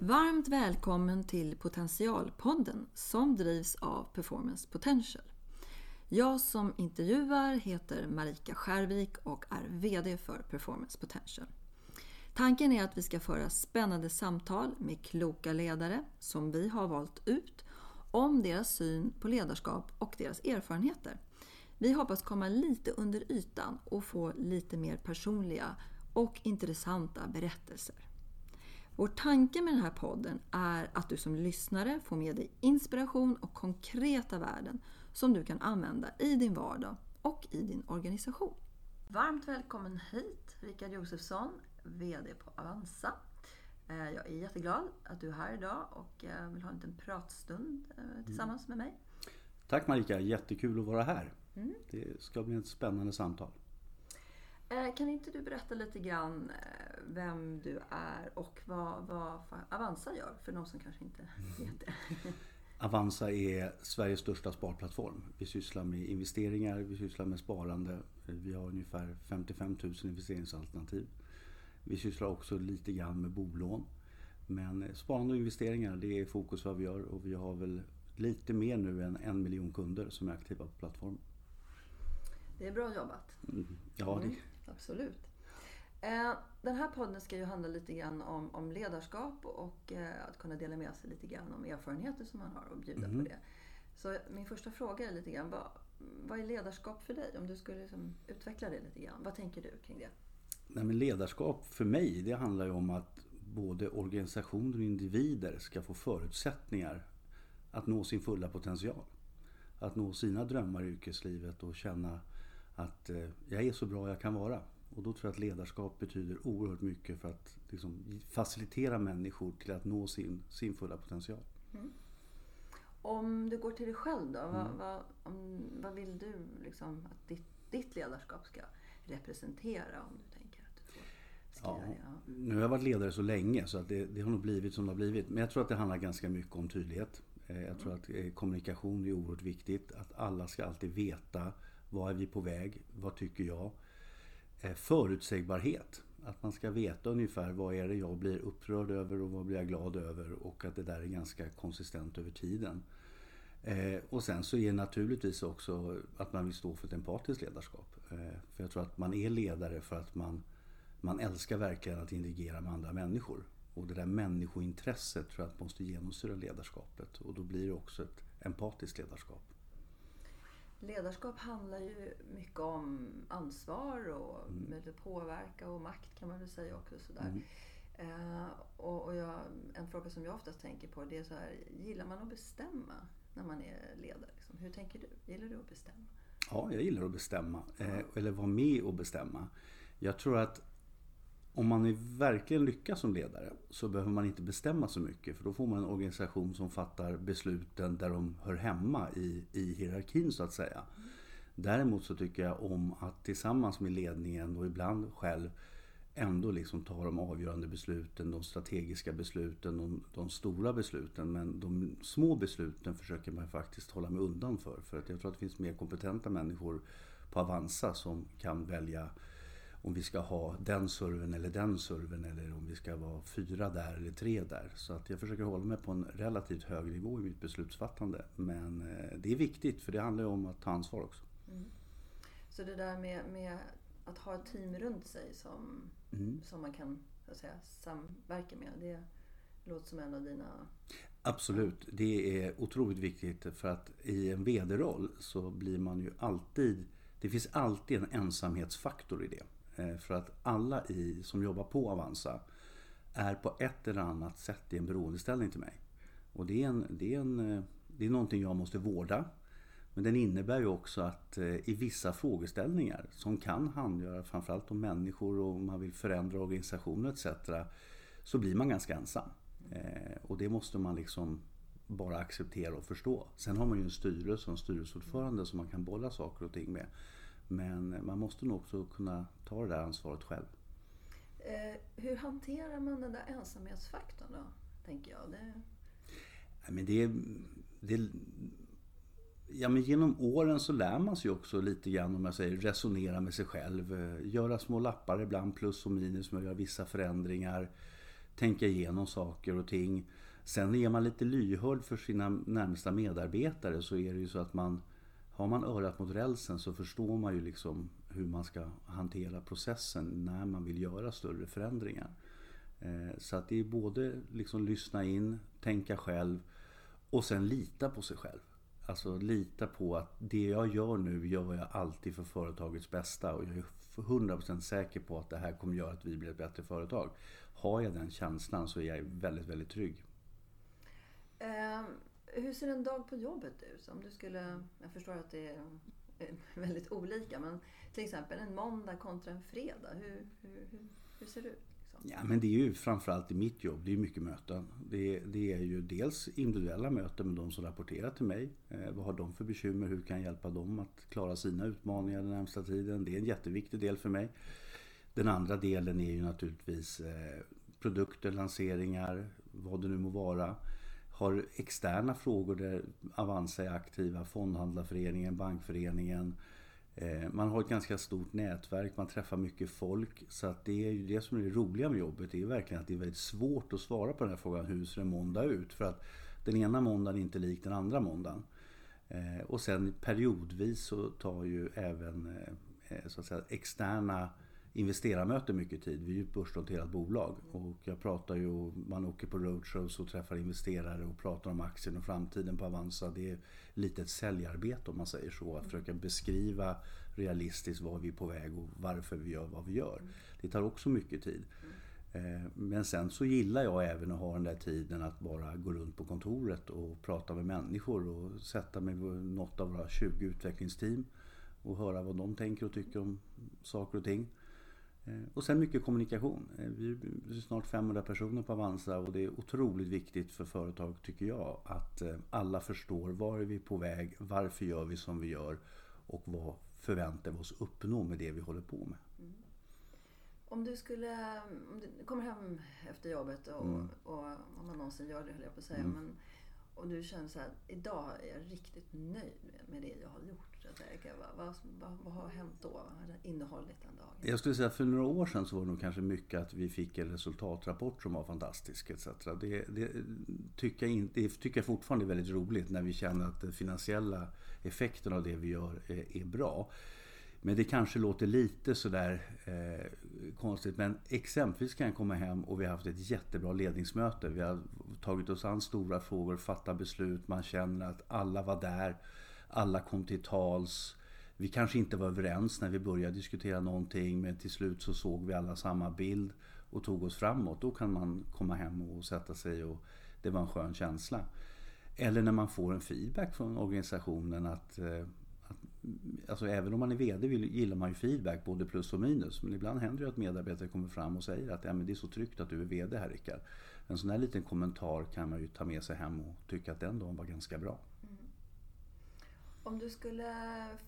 Varmt välkommen till Potentialpodden som drivs av Performance Potential. Jag som intervjuar heter Marika Skärvik och är VD för Performance Potential. Tanken är att vi ska föra spännande samtal med kloka ledare som vi har valt ut om deras syn på ledarskap och deras erfarenheter. Vi hoppas komma lite under ytan och få lite mer personliga och intressanta berättelser. Vår tanke med den här podden är att du som lyssnare får med dig inspiration och konkreta värden som du kan använda i din vardag och i din organisation. Varmt välkommen hit Rickard Josefsson, VD på Avanza. Eh, jag är jätteglad att du är här idag och eh, vill ha en liten pratstund eh, tillsammans med mig. Tack Marika, jättekul att vara här. Mm. Det ska bli ett spännande samtal. Kan inte du berätta lite grann vem du är och vad, vad Avanza gör för de som kanske inte vet det? Avanza är Sveriges största sparplattform. Vi sysslar med investeringar, vi sysslar med sparande. Vi har ungefär 55 000 investeringsalternativ. Vi sysslar också lite grann med bolån. Men sparande och investeringar, det är fokus vad vi gör och vi har väl lite mer nu än en miljon kunder som är aktiva på plattformen. Det är bra jobbat. Mm, ja, det... Absolut. Eh, den här podden ska ju handla lite grann om, om ledarskap och eh, att kunna dela med sig lite grann om erfarenheter som man har och bjuda mm. på det. Så min första fråga är lite grann, vad, vad är ledarskap för dig? Om du skulle liksom utveckla det lite grann. Vad tänker du kring det? Nej, men ledarskap för mig, det handlar ju om att både organisationer och individer ska få förutsättningar att nå sin fulla potential. Att nå sina drömmar i yrkeslivet och känna att eh, jag är så bra jag kan vara. Och då tror jag att ledarskap betyder oerhört mycket för att liksom, facilitera människor till att nå sin, sin fulla potential. Mm. Om du går till dig själv då, mm. vad, vad, om, vad vill du liksom att ditt, ditt ledarskap ska representera? Om du tänker att du får ja, ja. Nu har jag varit ledare så länge så att det, det, har nog blivit som det har blivit. Men jag tror att det handlar ganska mycket om tydlighet. Eh, jag tror att eh, kommunikation är oerhört viktigt. Att alla ska alltid veta var är vi på väg? Vad tycker jag? Eh, förutsägbarhet. Att man ska veta ungefär vad är det jag blir upprörd över och vad blir jag glad över och att det där är ganska konsistent över tiden. Eh, och sen så är det naturligtvis också att man vill stå för ett empatiskt ledarskap. Eh, för jag tror att man är ledare för att man, man älskar verkligen att interagera med andra människor. Och det där människointresset tror jag måste genomsyra ledarskapet och då blir det också ett empatiskt ledarskap. Ledarskap handlar ju mycket om ansvar och mm. möjlighet att påverka och makt kan man väl säga också. Sådär. Mm. Eh, och, och jag, en fråga som jag oftast tänker på det är så här, gillar man att bestämma när man är ledare? Liksom? Hur tänker du? Gillar du att bestämma? Ja, jag gillar att bestämma. Eh, eller vara med och bestämma. Jag tror att om man verkligen lyckas som ledare så behöver man inte bestämma så mycket för då får man en organisation som fattar besluten där de hör hemma i, i hierarkin så att säga. Däremot så tycker jag om att tillsammans med ledningen och ibland själv ändå liksom ta de avgörande besluten, de strategiska besluten, de, de, stora besluten. Men de små besluten försöker man faktiskt hålla mig undan för. För att jag tror att det finns mer kompetenta människor på Avanza som kan välja om vi ska ha den serven eller den serven eller om vi ska vara fyra där eller tre där. Så att jag försöker hålla mig på en relativt hög nivå i mitt beslutsfattande. Men eh, det är viktigt för det handlar ju om att ta ansvar också. Mm. Så det där med, med, att ha ett team runt sig som, mm. som man kan så att säga, samverka med. Det låter som en av dina... Absolut, det är otroligt viktigt för att i en vd-roll så blir man ju alltid det finns alltid en ensamhetsfaktor i det. Eh, för att alla i, som jobbar på Avanza är på ett eller annat sätt i en beroendeställning till mig. Och det är, en, det är, en, det är någonting jag måste vårda. Men den innebär ju också att eh, i vissa frågeställningar som kan handla framförallt om människor och om man vill förändra organisationer etc. Så blir man ganska ensam. Eh, och det måste man liksom bara acceptera och förstå. Sen har man ju en styrelse och en styrelseordförande som man kan bolla saker och ting med. Men man måste nog också kunna ta det där ansvaret själv. Eh, hur hanterar man den där ensamhetsfaktorn då? Tänker jag. Det... Men det, det, ja, men genom åren så lär man sig också lite grann om jag säger resonera med sig själv. Eh, göra små lappar ibland plus och minus med att göra vissa förändringar. tänka igenom saker och ting. Sen är man lite lyhörd för sina närmsta medarbetare så är det ju så att man har man örat mot rälsen så förstår man ju liksom hur man ska hantera processen när man vill göra större förändringar. Eh, så att det är både liksom lyssna in, tänka själv och sen lita på sig själv. Alltså lita på att det jag gör nu gör jag alltid för företagets bästa och jag är 100% säker på att det här kommer göra att vi blir ett bättre företag. Har jag den känslan så är jag väldigt, väldigt trygg. Um hur ser en dag på jobbet ut? Om du skulle, jag förstår att det är eh, väldigt olika men till exempel en måndag kontra en fredag. Hur, hur, hur, hur ser det ut? Liksom? Ja, men det är ju framförallt i mitt jobb, det är mycket möten. Det, det, är ju dels individuella möten med de som rapporterar till mig. Eh, vad har de för bekymmer? Hur kan jag hjälpa dem att klara sina utmaningar den närmsta tiden? Det är en jätteviktig del för mig. Den andra delen är ju naturligtvis eh, produkter, lanseringar, vad det nu må vara. Har externa frågor där Avanza är aktiva, Fondhandlarföreningen, Bankföreningen, eh, man har ett ganska stort nätverk, man träffar mycket folk. Så att det är ju det som är det roliga med jobbet. Det är verkligen att det är väldigt svårt att svara på den här frågan. Hur ser en måndag ut? För att den ena måndagen är inte lik den andra måndagen. Eh, och sen periodvis så tar ju även eh, så att säga, externa investerarmöten mycket tid. Vi är ju ett börsnoterat bolag och jag pratar ju, man åker på roadshows och träffar investerare och pratar om aktien och framtiden på Avanza. Det är lite ett säljarbete om man säger så. Att försöka beskriva realistiskt var vi är på väg och varför vi gör vad vi gör. Det tar också mycket tid. Eh, men sen så gillar jag även att ha den där tiden att bara gå runt på kontoret och prata med människor och sätta mig med något av våra 20 utvecklingsteam och höra vad de tänker och tycker om saker och ting. Eh, och sen mycket kommunikation. Eh, vi är snart 500 personer på Avanza och det är otroligt viktigt för företag tycker jag att eh, alla förstår var är vi på väg, varför gör vi som vi gör och vad förväntar vi oss uppnå med det vi håller på med. Mm. Om du skulle, om du kommer hem efter jobbet och, mm. och om man någonsin gör det höll jag på att säga. Mm. Men, och du känner så här, idag är jag riktigt nöjd med det jag har gjort. Vad, vad, vad, vad har hänt då? Vad har innehållit den dagen? Jag skulle säga för några år sedan så var det nog kanske mycket att vi fick en resultatrapport som var fantastisk etc. Det, det, tycker, jag inte, det tycker jag fortfarande är väldigt roligt när vi känner att den finansiella effekten av det vi gör är, är bra. Men det kanske låter lite sådär eh, konstigt. Men exempelvis kan jag komma hem och vi har haft ett jättebra ledningsmöte. Vi har tagit oss an stora frågor, fattat beslut. Man känner att alla var där. Alla kom till tals. Vi kanske inte var överens när vi började diskutera någonting men till slut så såg vi alla samma bild och tog oss framåt. Då kan man komma hem och sätta sig och det var en skön känsla. Eller när man får en feedback från organisationen att, eh, att alltså även om man är VD gillar man ju feedback både plus och minus. Men ibland händer det att medarbetare kommer fram och säger att ja, men det är så tryggt att du är VD här Rickard. En sån här liten kommentar kan man ju ta med sig hem och tycka att den dagen var ganska bra. Mm. Om du skulle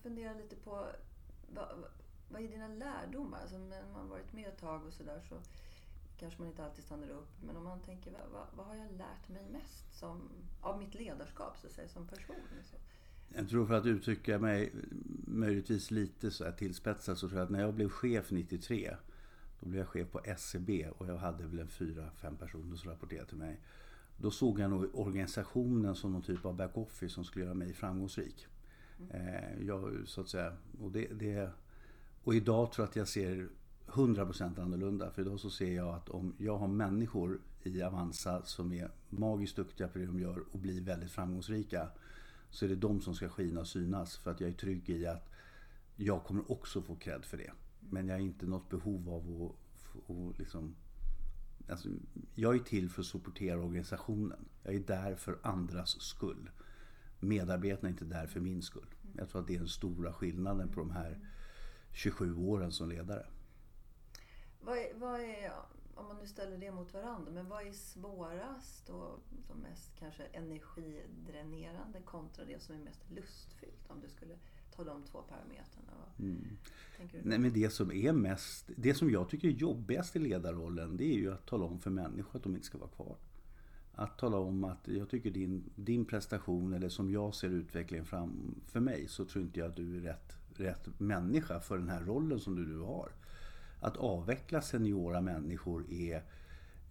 fundera lite på vad, vad är dina lärdomar? Alltså när man varit med ett tag och sådär så kanske man inte alltid stannar upp. Men om man tänker vad, vad har jag lärt mig mest som, av mitt ledarskap så att säga, som person? Så. Jag tror för att uttrycka mig möjligtvis lite så här tillspetsat så tror jag att när jag blev chef 93 då blev jag chef på SCB och jag hade väl en fyra, fem personer som rapporterade till mig. Då såg jag nog organisationen som någon typ av backoffice som skulle göra mig framgångsrik. Mm. jag, så att säga, och, det, det, och idag tror jag att jag ser 100% annorlunda. För idag så ser jag att om jag har människor i Avanza som är magiskt duktiga på det de gör och blir väldigt framgångsrika. Så är det de som ska skina och synas. För att jag är trygg i att jag kommer också få cred för det. Men jag har inte något behov av att, att liksom, alltså, jag är till för att supportera organisationen. Jag är där för andras skull medarbetarna är inte där för min skull. Jag tror att det är den stora skillnaden på de här 27 åren som ledare. Vad är, vad är, om man nu ställer det mot varandra, men vad är svårast och som mest kanske energidränerande kontra det som är mest lustfyllt? Om du skulle ta de två parametrarna. Mm. Nej, men det som är mest, det som jag tycker är jobbigast i ledarrollen det är ju att tala om för människor att de inte ska vara kvar. Att tala om att jag tycker din, din prestation eller som jag ser utvecklingen framför mig så tror inte jag att du är rätt, rätt människa för den här rollen som du nu har. Att avveckla seniora människor är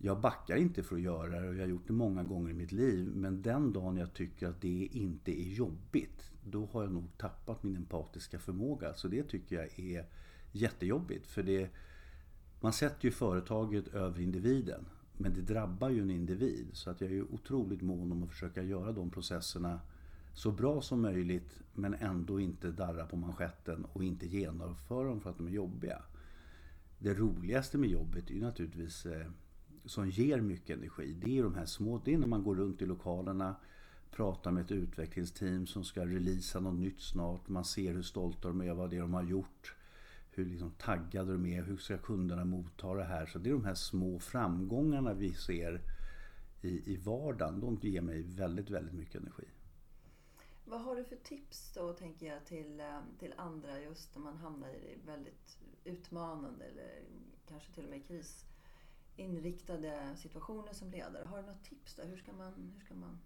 jag backar inte för att göra det och jag har gjort det många gånger i mitt liv. Men den dagen jag tycker att det inte är jobbigt, då har jag nog tappat min empatiska förmåga. Så det tycker jag är jättejobbigt. För det, man sätter ju företaget över individen. Men det drabbar ju en individ. Så att jag är otroligt mån om att försöka göra de processerna så bra som möjligt men ändå inte darra på manschetten och inte genomföra dem för att de är jobbiga. Det roligaste med jobbet är ju naturligtvis eh, som ger mycket energi. Det är de här små, det är när man går runt i lokalerna, pratar med ett utvecklingsteam som ska releasa något nytt snart. Man ser hur stolta de är, vad det är de har gjort. Hur liksom taggade de är, hur ska kunderna motta det här. Så det är de här små framgångarna vi ser i, i vardagen. De ger mig väldigt, väldigt mycket energi. Vad har du för tips då, tänker jag, till, eh, till andra just när man hamnar i väldigt utmanande eller kanske till och med krisinriktade situationer som ledare? Har du något tips där? Hur ska man, hur ska man,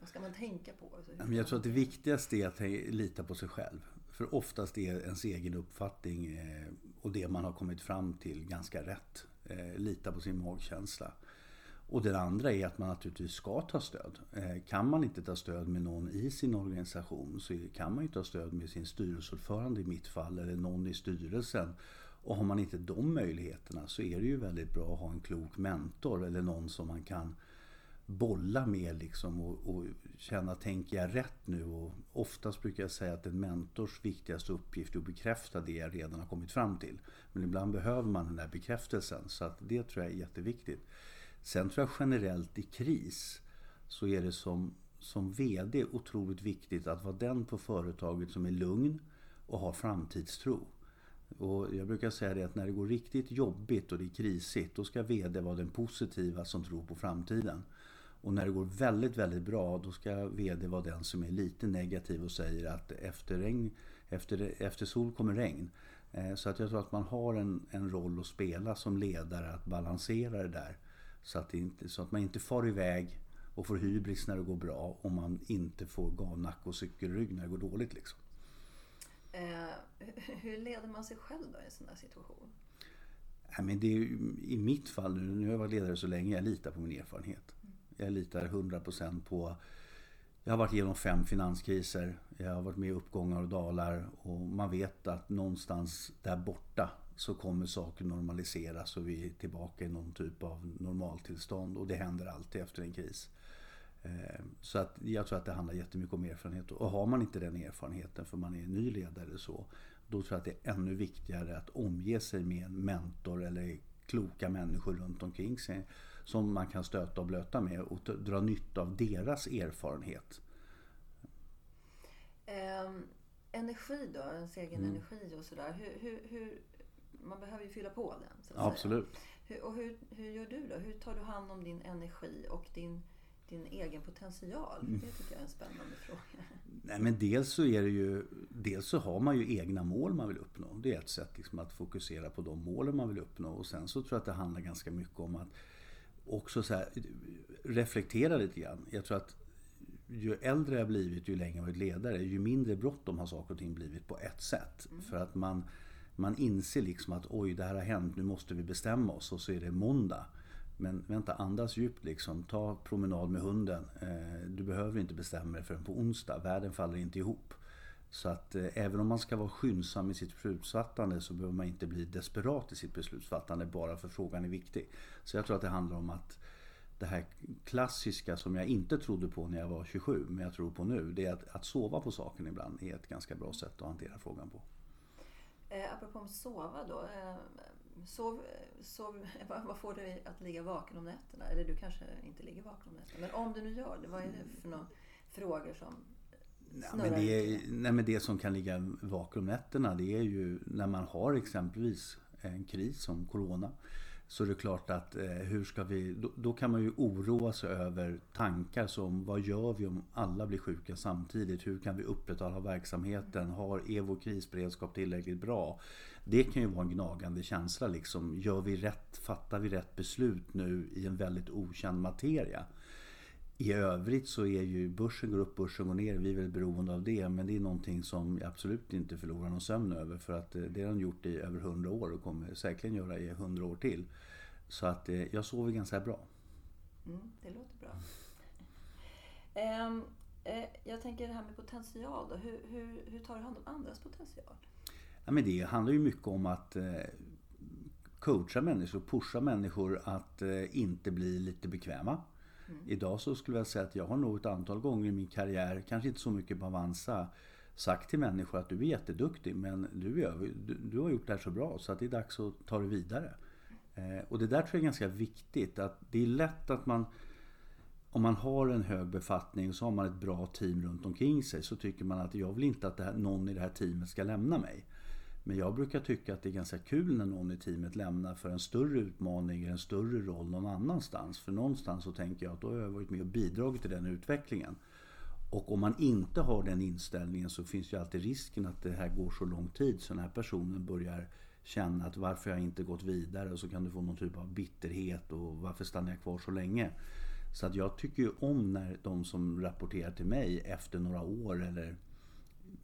vad ska man tänka på? Alltså, jag tror att det viktigaste är att lita på sig själv. För oftast är ens egen uppfattning eh, och det man har kommit fram till ganska rätt. Eh, lita på sin magkänsla. Och det andra är att man naturligtvis ska ta stöd. Eh, kan man inte ta stöd med någon i sin organisation så kan man ju ta stöd med sin styrelseordförande i mitt fall eller någon i styrelsen. Och har man inte de möjligheterna så är det ju väldigt bra att ha en klok mentor eller någon som man kan bolla med liksom och, och känna, tänker jag rätt nu? Och oftast brukar jag säga att en mentors viktigaste uppgift är att bekräfta det jag redan har kommit fram till. Men ibland behöver man den där bekräftelsen så att det tror jag är jätteviktigt. Sen tror jag generellt i kris så är det som, som VD otroligt viktigt att vara den på företaget som är lugn och har framtidstro. Och jag brukar säga det att när det går riktigt jobbigt och det är krisigt då ska VD vara den positiva som tror på framtiden. Och när det går väldigt, väldigt bra då ska VD vara den som är lite negativ och säger att efter, regn, efter, efter sol kommer regn. Eh, så att jag tror att man har en, en roll att spela som ledare att balansera det där. Så att, inte, så att man inte far iväg och får hybris när det går bra och man inte får gavnack och cykelrygg när det går dåligt. Liksom. Eh, hur leder man sig själv då i en sån här situation? Ja, men det är, I mitt fall, nu, nu har jag varit ledare så länge, jag litar på min erfarenhet. Jag litar 100% på jag har varit igenom fem finanskriser. Jag har varit med i uppgångar och dalar. Och man vet att någonstans där borta så kommer saker normaliseras och vi är tillbaka i någon typ av normaltillstånd. Och det händer alltid efter en kris. Eh, så att jag tror att det handlar jättemycket om erfarenhet. Och har man inte den erfarenheten för man är ny ledare så. Då tror jag att det är ännu viktigare att omge sig med en mentor eller kloka människor runt omkring sig. Som man kan stöta och blöta med och dra nytta av deras erfarenhet. Eh, energi då, ens egen mm. energi och sådär. Hur, hur, hur, man behöver ju fylla på den. Absolut. Hur, och hur, hur gör du då? Hur tar du hand om din energi och din, din egen potential? Mm. Det tycker jag är en spännande fråga. Nej, men dels så är det ju Dels så har man ju egna mål man vill uppnå. Det är ett sätt liksom att fokusera på de målen man vill uppnå. Och sen så tror jag att det handlar ganska mycket om att också så här, reflektera lite grann. Jag tror att ju äldre jag blivit, ju längre jag varit ledare, ju mindre bråttom har saker och ting blivit på ett sätt. Mm. För att man man inser liksom att oj, det här har hänt, nu måste vi bestämma oss och så är det måndag. Men vänta, andas djupt liksom. Ta promenad med hunden. Eh, du behöver inte bestämma dig förrän på onsdag. Världen faller inte ihop. Så att eh, även om man ska vara skyndsam i sitt beslutsfattande så behöver man inte bli desperat i sitt beslutsfattande bara för frågan är viktig. Så jag tror att det handlar om att det här klassiska som jag inte trodde på när jag var 27 men jag tror på nu. Det är att, att sova på saken ibland är ett ganska bra sätt att hantera frågan på. Eh, apropå att sova då. Eh, sov, sov, vad får dig att ligga vaken om nätterna? Eller du kanske inte ligger vaken om nätterna. Men om du nu gör det, vad är det för några frågor som Nej men, det, nej men det som kan ligga vaken om nätterna det är ju när man har exempelvis en kris som Corona. Så det är klart att eh, hur ska vi, då, då, kan man ju oroa sig över tankar som vad gör vi om alla blir sjuka samtidigt? Hur kan vi upprätthålla verksamheten? Har, är vår krisberedskap tillräckligt bra? Det kan ju vara en gnagande känsla liksom. Gör vi rätt? Fattar vi rätt beslut nu i en väldigt okänd materia? I övrigt så är ju börsen går upp, börsen går ner. Vi är väl beroende av det. Men det är någonting som jag absolut inte förlorar någon sömn över. För att eh, det har de gjort i över hundra år och kommer säkerligen göra i hundra år till. Så att eh, jag sover ganska bra. Mm, det låter bra. Um, eh, jag tänker det här med potential då. Hur, hur, hur tar du hand om andras potential? Ja, men det handlar ju mycket om att eh, coacha människor, pusha människor att eh, inte bli lite bekväma. Mm. Idag så skulle jag säga att jag har nog ett antal gånger i min karriär, kanske inte så mycket på Avanza, sagt till människor att du är jätteduktig men du, är, du, du har gjort det här så bra så att det är dags att ta det vidare. Eh, och det där tror jag är ganska viktigt. att Det är lätt att man om man har en hög befattning och så har man ett bra team runt omkring sig så tycker man att jag vill inte att här, någon i det här teamet ska lämna mig. Men jag brukar tycka att det är ganska kul när någon i teamet lämnar för en större utmaning, en större roll någon annanstans. För någonstans så tänker jag att då har jag varit med och bidragit till den utvecklingen. Och om man inte har den inställningen så finns ju alltid risken att det här går så lång tid så den här personen börjar känna att varför har jag inte gått vidare och så kan du få någon typ av bitterhet och varför stannar jag kvar så länge. Så att jag tycker ju om när de som rapporterar till mig efter några år eller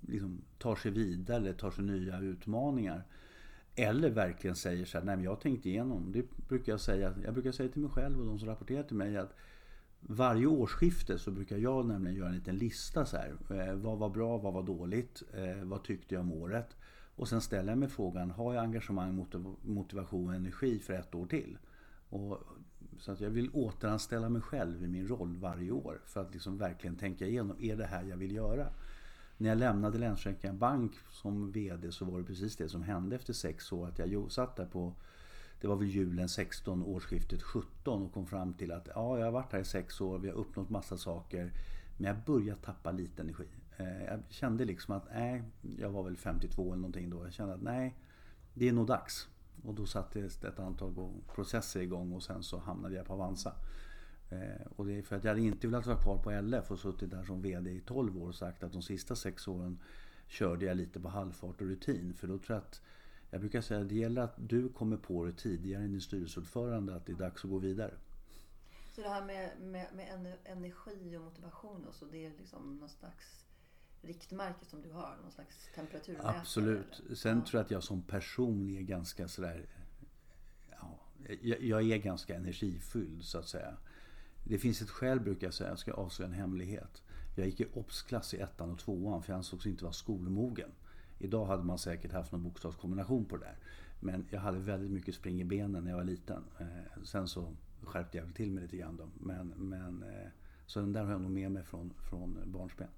liksom tar sig vidare, eller tar sig nya utmaningar. Eller verkligen säger så här, nej men jag har tänkt igenom. Det brukar jag säga. Jag brukar säga till mig själv och de som rapporterar till mig att varje årsskifte så brukar jag nämligen göra en liten lista så här. Eh, vad var bra, vad var dåligt, eh, vad tyckte jag om året? Och sen ställer jag mig frågan, har jag engagemang, motivation och energi för ett år till? Och, så att jag vill återanställa mig själv i min roll varje år för att liksom verkligen tänka igenom, är det här jag vill göra? När jag lämnade Länsförsäkringar Bank som VD så var det precis det som hände efter sex år. Att jag satt där på, det var väl julen 16, årsskiftet 17 och kom fram till att ja, jag har varit här i sex år, vi har uppnått massa saker. Men jag börjar tappa lite energi. Eh, jag kände liksom att, nej, jag var väl 52 eller någonting då. Jag kände att nej, det är nog dags. Och då satte ett antal processer igång och sen så hamnade jag på Avanza. Eh, och det är för att jag hade inte velat vara kvar på LF och suttit där som VD i 12 år och sagt att de sista sex åren körde jag lite på halvfart och rutin. För då tror jag att jag brukar säga att det gäller att du kommer på det tidigare än din styrelseordförande att det är dags att gå vidare. Så det här med, med, med energi och motivation och så, det är liksom någon slags riktmärke som du har? Någon slags temperaturmätare? Absolut. Eller? Sen ja. tror jag att jag som person är ganska sådär... Ja, jag, jag är ganska energifylld så att säga. Det finns ett skäl brukar jag säga, jag ska avslöja en hemlighet. Jag gick i obs-klass i ettan och tvåan för jag ansågs inte vara skolmogen. Idag hade man säkert haft någon bokstavskombination på det där. Men jag hade väldigt mycket spring i benen när jag var liten. Eh, sen så skärpte jag väl till mig lite grann då. Men, men, eh, så den där har jag nog med mig från, från barnsben.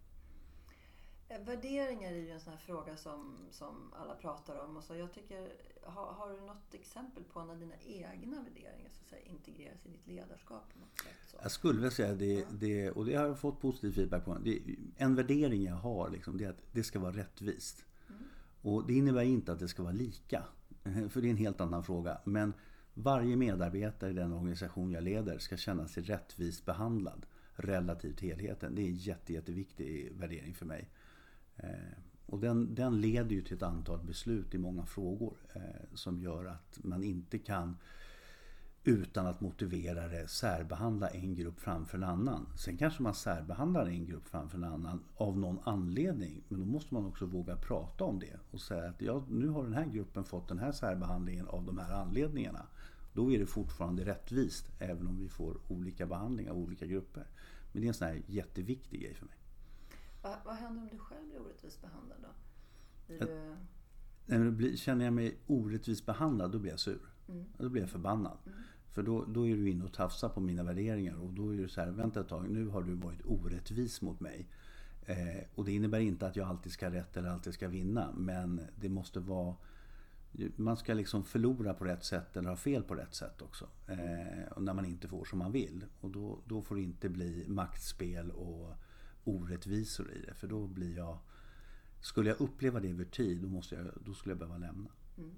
Eh, värderingar är ju en sån här fråga som, som alla pratar om. Och så jag tycker, har, har du något exempel på när dina egna värderingar så att säga, integreras i ditt ledarskap? På något sätt, så? Jag skulle vilja säga det, ja. det, och det har jag fått positiv feedback på. Det, en värdering jag har liksom, det är att det ska vara rättvist. Mm. Och det innebär inte att det ska vara lika. För det är en helt annan fråga. Men varje medarbetare i den organisation jag leder ska känna sig rättvist behandlad relativt helheten. Det är en jätte, jätteviktig värdering för mig. Eh, och den, den leder ju till ett antal beslut i många frågor eh, som gör att man inte kan utan att motivera det särbehandla en grupp framför en annan. Sen kanske man särbehandlar en grupp framför en annan av någon anledning. Men då måste man också våga prata om det och säga att ja, nu har den här gruppen fått den här särbehandlingen av de här anledningarna. Då är det fortfarande rättvist även om vi får olika behandling av olika grupper. Men det är en sån här jätteviktig grej för mig. Vad, vad händer om du själv blir orättvist behandlad då? Blir du... Känner jag mig orättvist behandlad då blir jag sur. Mm. Då blir jag förbannad. Mm. För då, då är du inne och tafsar på mina värderingar och då är det så här, vänta ett tag, nu har du varit orättvis mot mig. Eh, och det innebär inte att jag alltid ska ha rätt eller alltid ska vinna, men det måste vara man ska liksom förlora på rätt sätt eller ha fel på rätt sätt också. Eh, när man inte får som man vill. Och då, då får det inte bli maktspel och orättvisor i det. För då blir jag... Skulle jag uppleva det över tid då, måste jag, då skulle jag behöva lämna. Mm.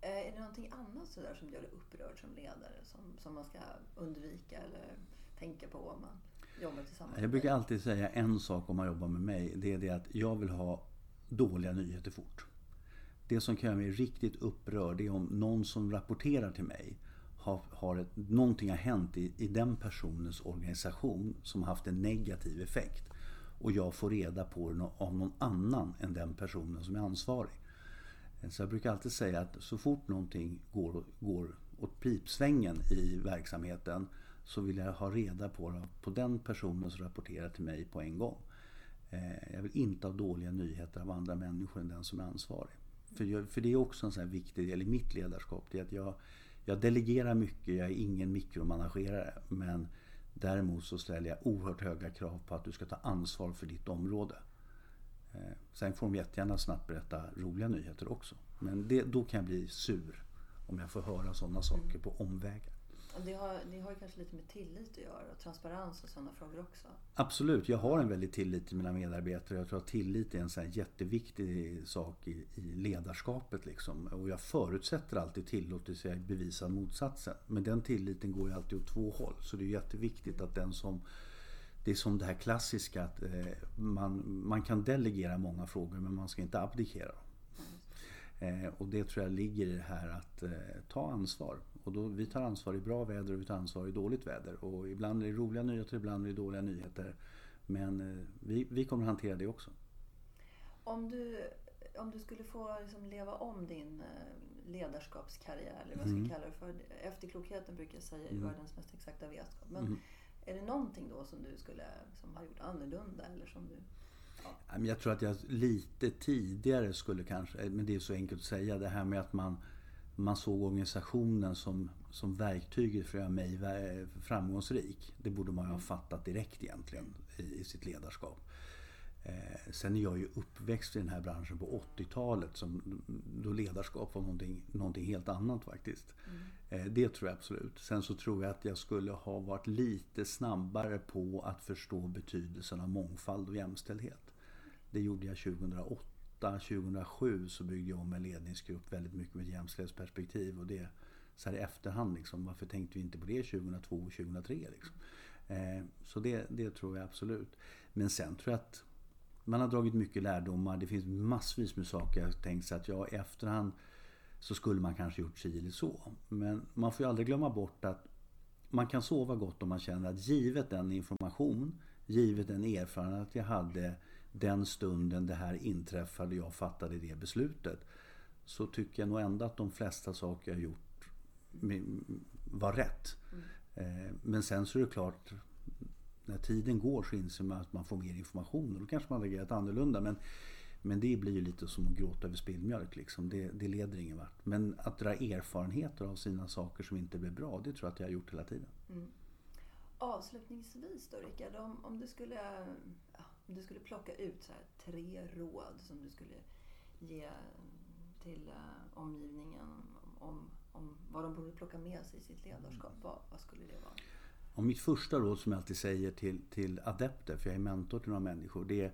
Eh, är det någonting annat sådär som gör dig upprörd som ledare? Som, som man ska undvika eller tänka på om man jobbar tillsammans? Jag brukar alltid säga en sak om man jobbar med mig. Det är det att jag vill ha dåliga nyheter fort. Det som kan göra mig riktigt upprörd är om någon som rapporterar till mig har, har ett, någonting har hänt i, i den personens organisation som har haft en negativ effekt. Och jag får reda på det av någon annan än den personen som är ansvarig. Eh, så jag brukar alltid säga att så fort någonting går, går åt pipsvängen i verksamheten så vill jag ha reda på, det på den personen som rapporterar till mig på en gång. Eh, jag vill inte ha dåliga nyheter av andra människor än den som är ansvarig. För, jag, för det är också en sån här viktig del i mitt ledarskap. Det är att jag, jag delegerar mycket, jag är ingen mikromanagerare. Men däremot så ställer jag oerhört höga krav på att du ska ta ansvar för ditt område. Eh, sen får de jättegärna snabbt berätta roliga nyheter också. Men det, då kan jag bli sur om jag får höra sådana saker på omvägar. Det har, det har ju kanske lite med tillit att göra och transparens och sådana frågor också. Absolut, jag har en väldigt tillit till mina medarbetare. Jag tror att tillit är en så jätteviktig sak i, i ledarskapet. Liksom. Och jag förutsätter alltid tillåtelse jag bevisar motsatsen. Men den tilliten går ju alltid åt två håll. Så det är jätteviktigt att den som det är som det här klassiska att eh, man, man kan delegera många frågor men man ska inte abdikera. Eh, och det tror jag ligger i det här att eh, ta ansvar. Och då, vi tar ansvar i bra väder och vi tar ansvar i dåligt väder. Och ibland är det roliga nyheter, ibland är det dåliga nyheter. Men eh, vi, vi kommer hantera det också. Om du, om du skulle få liksom leva om din ledarskapskarriär, eller vad jag ska mm. kalla det för. Efterklokheten brukar jag säga är mm. världens mest exakta vetskap. Men mm. är det någonting då som du skulle som har gjort annorlunda? Eller som du jag tror att jag lite tidigare skulle kanske, men det är så enkelt att säga, det här med att man, man såg organisationen som, som verktyget för att göra mig framgångsrik. Det borde man ju ha fattat direkt egentligen i, i sitt ledarskap. Eh, sen är jag ju uppväxt i den här branschen på 80-talet som, då ledarskap var någonting, någonting helt annat faktiskt. Mm. Eh, det tror jag absolut. Sen så tror jag att jag skulle ha varit lite snabbare på att förstå betydelsen av mångfald och jämställdhet. Det gjorde jag 2008. 2007 så byggde jag om en ledningsgrupp väldigt mycket med ett jämställdhetsperspektiv. Och det så här i efterhand, liksom, varför tänkte vi inte på det 2002 och 2003? Liksom? Eh, så det, det tror jag absolut. Men sen tror jag att man har dragit mycket lärdomar. Det finns massvis med saker jag tänkt sig att jag i efterhand så skulle man kanske gjort si eller så. Men man får ju aldrig glömma bort att man kan sova gott om man känner att givet den information, givet den erfarenhet jag hade den stunden det här inträffade och jag fattade det beslutet. Så tycker jag nog ändå att de flesta saker jag gjort var rätt. Mm. Men sen så är det klart, när tiden går så inser man att man får mer information och då kanske man reagerat annorlunda. Men, men det blir ju lite som att gråta över spillmjölk. Liksom. Det, det leder ingen vart. Men att dra erfarenheter av sina saker som inte blir bra, det tror jag att jag har gjort hela tiden. Mm. Avslutningsvis då Rickard, om, om, du skulle, ja, om du skulle plocka ut så tre råd som du skulle ge till uh, omgivningen om, om vad de borde plocka med sig i sitt ledarskap, vad, vad skulle det vara? Och mitt första råd som jag alltid säger till, till adepter, för jag är mentor till några människor, det, är,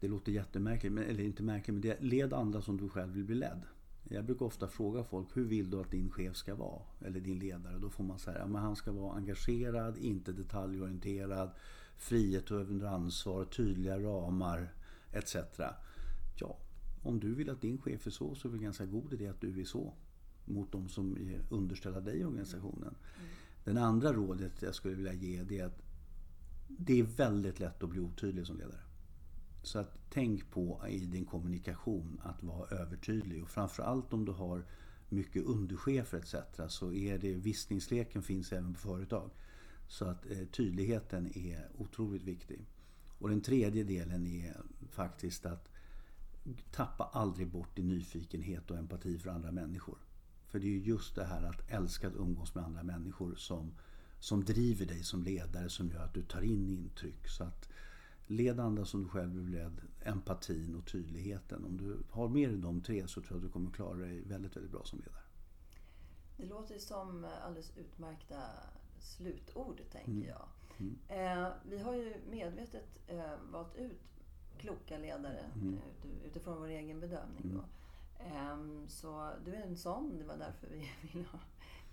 det låter jättemärkligt, men, eller inte märkligt, men det är led andra som du själv vill bli ledd. Jag brukar ofta fråga folk, hur vill du att din chef ska vara? Eller din ledare? Då får man säga, att han ska vara engagerad, inte detaljorienterad, frihet över ansvar, tydliga ramar etc. Ja, om du vill att din chef är så, så är det ganska god idé att du är så mot de som är underställda dig i organisationen. Mm. Den andra rådet jag skulle vilja ge det är att det är väldigt lätt att bli otydlig som ledare. Så att tänk på i din kommunikation att vara övertydlig och framförallt om du har mycket underchefer etc. så är det visningsleken finns även på företag. Så att eh, tydligheten är otroligt viktig. Och den tredje delen är faktiskt att tappa aldrig bort din nyfikenhet och empati för andra människor. För det är just det här att älska att umgås med andra människor som, som driver dig som ledare som gör att du tar in intryck. Så att led andra som du själv blir ledd, empatin och tydligheten. Om du har med dig de tre så tror jag att du kommer klara dig väldigt, väldigt bra som ledare. Det låter som eh, alldeles utmärkta slutord, tänker mm. jag. Mm. Eh, vi har ju medvetet eh, valt ut kloka ledare mm. Eh, utifrån vår egen bedömning. Mm. Ehm, så du är en sån, det var därför vi ville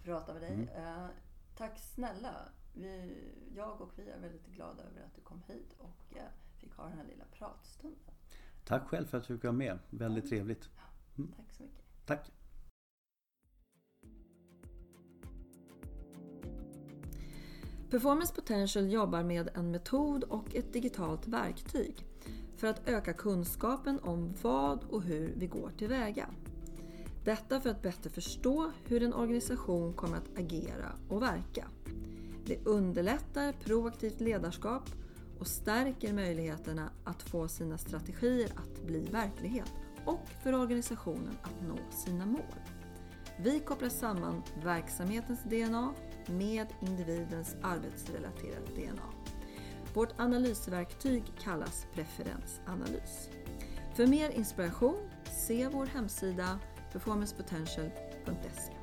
prata med dig. Mm. Eh, tack snälla. Vi, jag och vi är väldigt glada över att du kom hit och eh, fick ha den här lilla pratstunden. Tack själv för att du fick vara med. Väldigt trevligt. Mm. Tack så mycket. Tack. Performance Potential jobbar med en metod och ett digitalt verktyg för att öka kunskapen om vad och hur vi går tillväga. Detta för att bättre förstå hur en organisation kommer att agera och verka. Det underlättar proaktivt ledarskap och stärker möjligheterna att få sina strategier att bli verklighet och för organisationen att nå sina mål. Vi kopplar samman verksamhetens DNA med individens arbetsrelaterade DNA. Vårt analysverktyg kallas preferensanalys. För mer inspiration, se vår hemsida performancepotential.se